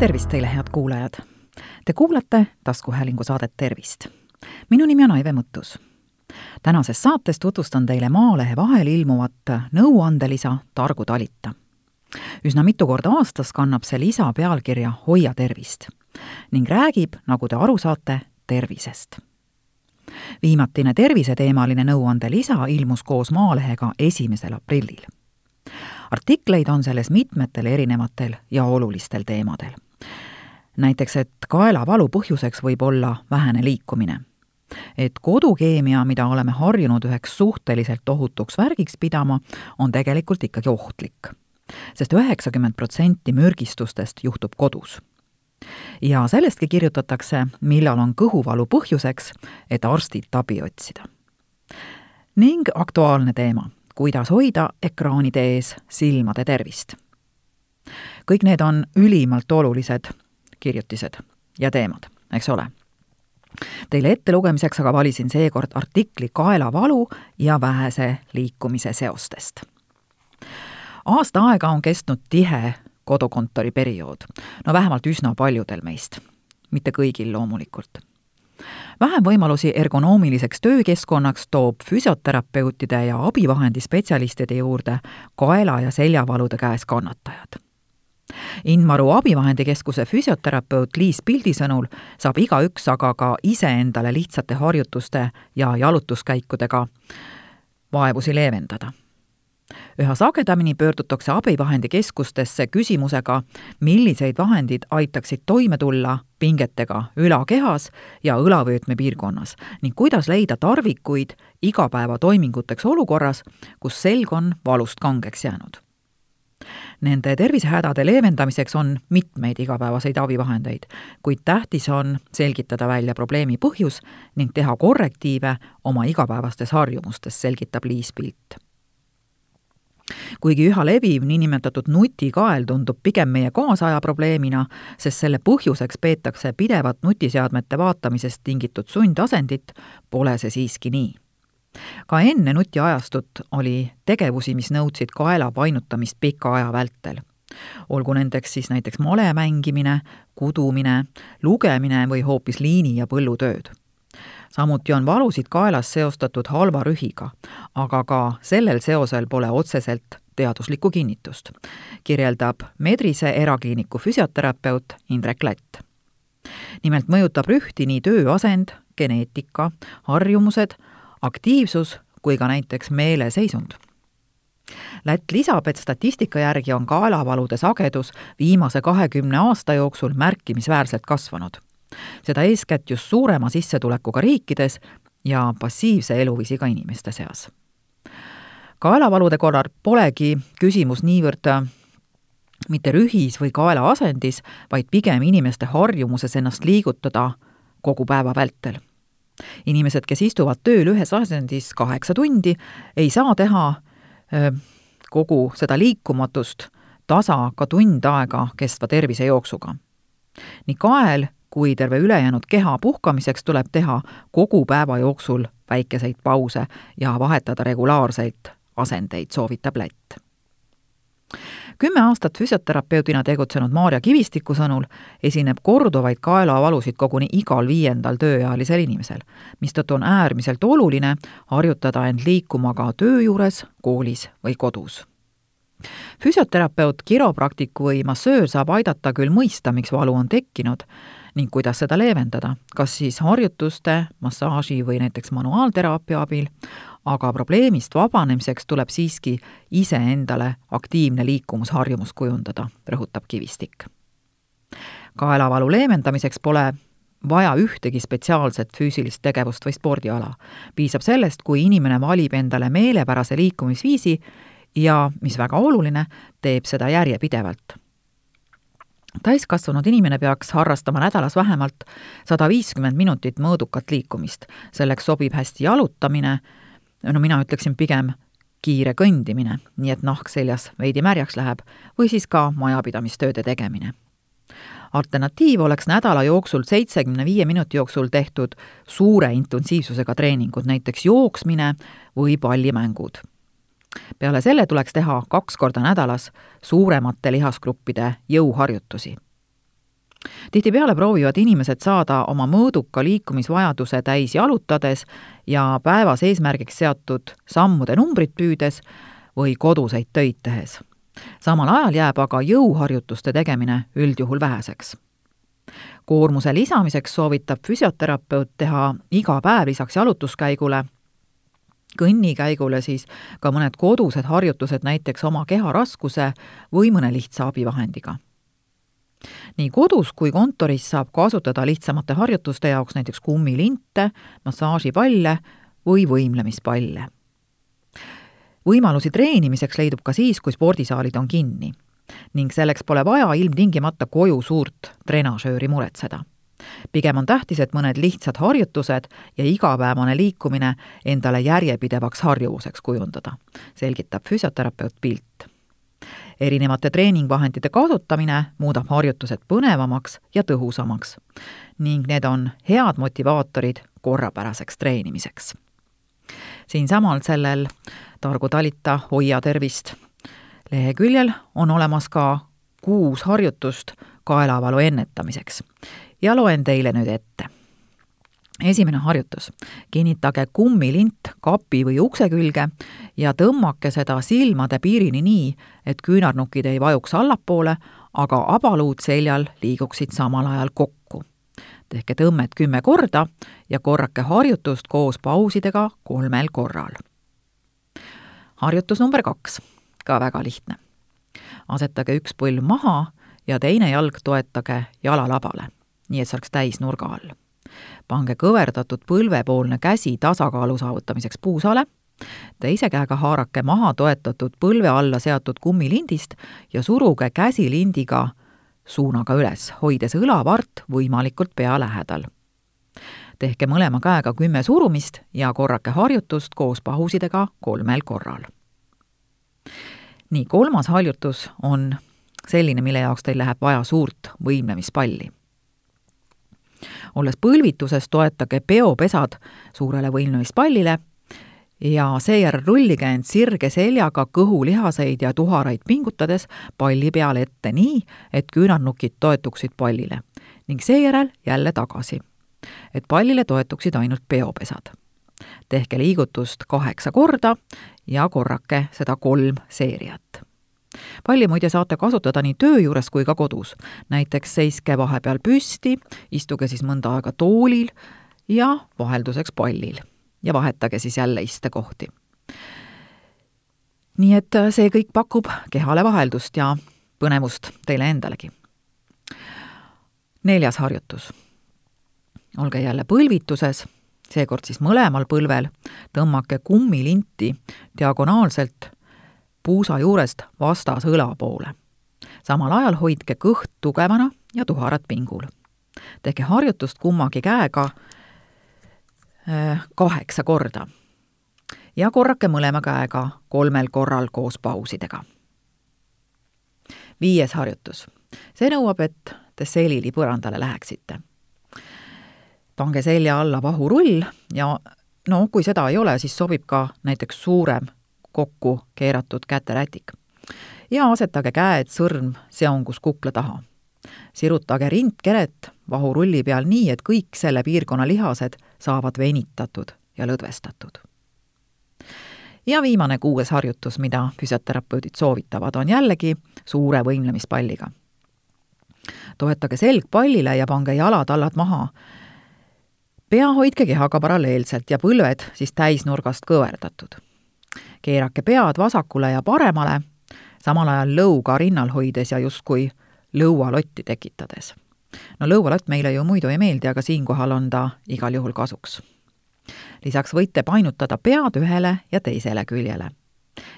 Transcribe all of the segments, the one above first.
tervist teile, head kuulajad! Te kuulate taskuhäälingu saadet Tervist. minu nimi on Aive Mõttus. tänases saates tutvustan teile Maalehe vahel ilmuvat nõuandelisa Targu talita. üsna mitu korda aastas kannab see lisa pealkirja Hoia tervist ning räägib, nagu te aru saate, tervisest viimatine terviseteemaline nõuandelisa ilmus koos Maalehega esimesel aprillil artikleid on selles mitmetel erinevatel ja olulistel teemadel. Näiteks, et kaelavalu põhjuseks võib olla vähene liikumine. et kodukeemia, mida oleme harjunud üheks suhteliselt ohutuks värgiks pidama, on tegelikult ikkagi ohtlik. sest üheksakümmend protsenti mürgistustest juhtub kodus ja sellestki kirjutatakse, millal on kõhuvalu põhjuseks, et arstilt abi otsida. ning aktuaalne teema kuidas hoida ekraanide ees silmade tervist. kõik need on ülimalt olulised kirjutised ja teemad, eks ole. Teile ettelugemiseks aga valisin seekord artikli Kaelavalu ja vähese liikumise seostest. aasta aega on kestnud tihe kodukontori periood, no vähemalt üsna paljudel meist, mitte kõigil loomulikult vähem võimalusi ergonoomiliseks töökeskkonnaks toob füsioterapeutide ja abivahendispetsialistide juurde kaela- ja seljavalude käes kannatajad Inmaru abivahendikeskuse füsioterapeut Liis Pildi sõnul saab igaüks aga ka iseendale lihtsate harjutuste ja jalutuskäikudega vaevusi leevendada üha sagedamini pöördutakse abivahendikeskustesse küsimusega, milliseid vahendid aitaksid toime tulla pingetega ülakehas ja õlavöötme piirkonnas ning kuidas leida tarvikuid igapäevatoiminguteks olukorras, kus selg on valust kangeks jäänud. Nende tervisehädade leevendamiseks on mitmeid igapäevaseid abivahendeid, kuid tähtis on selgitada välja probleemi põhjus ning teha korrektiive oma igapäevastes harjumustes, selgitab Liis Pilt kuigi üha leviv niinimetatud nutikael tundub pigem meie kaasaja probleemina, sest selle põhjuseks peetakse pidevat nutiseadmete vaatamisest tingitud sundasendit, pole see siiski nii. Ka enne nutiajastut oli tegevusi, mis nõudsid kaela painutamist pika aja vältel olgu nendeks siis näiteks male mängimine, kudumine, lugemine või hoopis liini- ja põllutööd samuti on valusid kaelas seostatud halva rühiga, aga ka sellel seosel pole otseselt teaduslikku kinnitust, kirjeldab Medrise erakliiniku füsioterapeut Indrek Lätt. nimelt mõjutab rühti nii tööasend, geneetika, harjumused, aktiivsus kui ka näiteks meeleseisund Lätt lisab, et statistika järgi on kaelavalude sagedus viimase kahekümne aasta jooksul märkimisväärselt kasvanud seda eeskätt just suurema sissetulekuga riikides ja passiivse eluviisiga inimeste seas. kaelavalude korral polegi küsimus niivõrd mitte rühis või kaela asendis, vaid pigem inimeste harjumuses ennast liigutada kogu päeva vältel. Inimesed, kes istuvad tööl ühes asendis kaheksa tundi, ei saa teha kogu seda liikumatust tasa ka tund aega kestva tervisejooksuga. nii kael kui terve ülejäänud keha puhkamiseks tuleb teha kogu päeva jooksul väikeseid pause ja vahetada regulaarselt asendeid, soovitab Lätt. Kümme aastat füsioterapeudina tegutsenud Maarja Kivistiku sõnul esineb korduvaid kaelavalusid koguni igal viiendal tööealisel inimesel, mistõttu on äärmiselt oluline harjutada end liikuma ka töö juures, koolis või kodus. füsioterapeut, kiropraktik või massöör saab aidata küll mõista, miks valu on tekkinud, ning kuidas seda leevendada, kas siis harjutuste, massaaži või näiteks manuaalteraapia abil, aga probleemist vabanemiseks tuleb siiski iseendale aktiivne liikumusharjumus kujundada, rõhutab Kivistik. kaelavalu leevendamiseks pole vaja ühtegi spetsiaalset füüsilist tegevust või spordiala. piisab sellest, kui inimene valib endale meelepärase liikumisviisi ja, mis väga oluline, teeb seda järjepidevalt täiskasvanud inimene peaks harrastama nädalas vähemalt sada viiskümmend minutit mõõdukat liikumist. selleks sobib hästi jalutamine, no mina ütleksin pigem kiire kõndimine, nii et nahk seljas veidi märjaks läheb, või siis ka majapidamistööde tegemine. alternatiiv oleks nädala jooksul seitsekümne viie minuti jooksul tehtud suure intensiivsusega treeningud, näiteks jooksmine või pallimängud peale selle tuleks teha kaks korda nädalas suuremate lihasgruppide jõuharjutusi. tihtipeale proovivad inimesed saada oma mõõduka liikumisvajaduse täis jalutades ja päevas eesmärgiks seatud sammude numbrit püüdes või koduseid töid tehes. samal ajal jääb aga jõuharjutuste tegemine üldjuhul väheseks. koormuse lisamiseks soovitab füsioterapeut teha iga päev lisaks jalutuskäigule kõnnikäigule siis ka mõned kodused harjutused näiteks oma keha raskuse või mõne lihtsa abivahendiga nii kodus kui kontoris saab kasutada lihtsamate harjutuste jaoks näiteks kummilinte, massaažipalle või võimlemispalle. võimalusi treenimiseks leidub ka siis, kui spordisaalid on kinni ning selleks pole vaja ilmtingimata koju suurt trenažööri muretseda. Pigem on tähtis, et mõned lihtsad harjutused ja igapäevane liikumine endale järjepidevaks harjuvuseks kujundada, selgitab füsioterapeut Pilt erinevate treeningvahendite kasutamine muudab harjutused põnevamaks ja tõhusamaks ning need on head motivaatorid korrapäraseks treenimiseks. siinsamal sellel Targu talita Hoia tervist leheküljel on olemas ka kuus harjutust kaelavalu ennetamiseks ja loen teile nüüd ette esimene harjutus. kinnitage kummilint kapi või ukse külge ja tõmmake seda silmade piirini nii, et küünarnukid ei vajuks allapoole, aga abaluud seljal liiguksid samal ajal kokku. tehke tõmmet kümme korda ja korrake harjutust koos pausidega kolmel korral. harjutus number kaks, ka väga lihtne. asetage üks põlv maha ja teine jalg toetage jalalabale, nii et see oleks täisnurga all pange kõverdatud põlvepoolne käsi tasakaalu saavutamiseks puusale, teise käega haarake maha toetatud põlve alla seatud kummilindist ja suruge käsi lindiga suunaga üles, hoides õlavart võimalikult pea lähedal. tehke mõlema käega kümme surumist ja korrake harjutust koos pausidega kolmel korral. nii, kolmas harjutus on selline, mille jaoks teil läheb vaja suurt võimlemispalli olles põlvituses, toetage peopesad suurele võimlemispallile ja seejärel rullige end sirge seljaga kõhulihaseid ja tuharaid pingutades palli peale ette nii, et küünarnukid toetuksid pallile ning seejärel jälle tagasi, et pallile toetuksid ainult peopesad. tehke liigutust kaheksa korda ja korrake seda kolm seeriat palli muide saate kasutada nii töö juures kui ka kodus. näiteks seiske vahepeal püsti, istuge siis mõnda aega toolil ja vahelduseks pallil ja vahetage siis jälle istekohti. nii et see kõik pakub kehale vaheldust ja põnevust teile endalegi. neljas harjutus. olge jälle põlvituses, seekord siis mõlemal põlvel, tõmmake kummilinti diagonaalselt puusa juurest vastas õla poole. samal ajal hoidke kõht tugevana ja tuharad pingul. tehke harjutust kummagi käega äh, kaheksa korda ja korrake mõlema käega kolmel korral koos pausidega. viies harjutus. see nõuab, et te selili põrandale läheksite. pange selja alla vahurull ja no kui seda ei ole, siis sobib ka näiteks suurem kokku keeratud käterätik. ja asetage käed sõrm seongus kukla taha. sirutage rindkeret vahurulli peal nii, et kõik selle piirkonna lihased saavad venitatud ja lõdvestatud. ja viimane kuues harjutus, mida füsioterapeudid soovitavad, on jällegi suure võimlemispalliga. toetage selg pallile ja pange jalad-allad maha pea hoidke kehaga paralleelselt ja põlved siis täisnurgast kõverdatud keerake pead vasakule ja paremale, samal ajal lõuga rinnal hoides ja justkui lõualotti tekitades. no lõualott meile ju muidu ei meeldi, aga siinkohal on ta igal juhul kasuks. lisaks võite painutada pead ühele ja teisele küljele.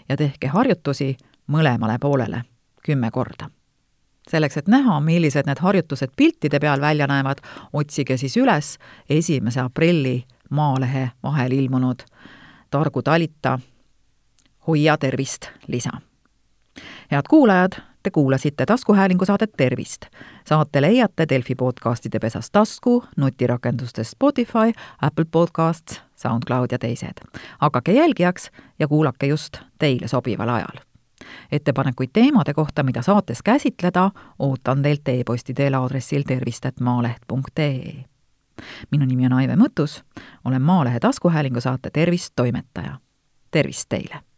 ja tehke harjutusi mõlemale poolele kümme korda selleks, et näha, millised need harjutused piltide peal välja näevad, otsige siis üles esimese aprilli Maalehe vahel ilmunud Targu talita hoia tervist lisa. head kuulajad, te kuulasite taskuhäälingu saadet Tervist. saate leiate Delfi podcastide pesas tasku, nutirakendustes Spotify, Apple Podcasts, SoundCloud ja teised. hakake jälgijaks ja kuulake just teile sobival ajal. ettepanekuid teemade kohta, mida saates käsitleda, ootan teilt e-posti teel aadressil tervist.maaleht.ee. minu nimi on Aive Mõttus, olen Maalehe taskuhäälingu saate Tervist toimetaja. tervist teile!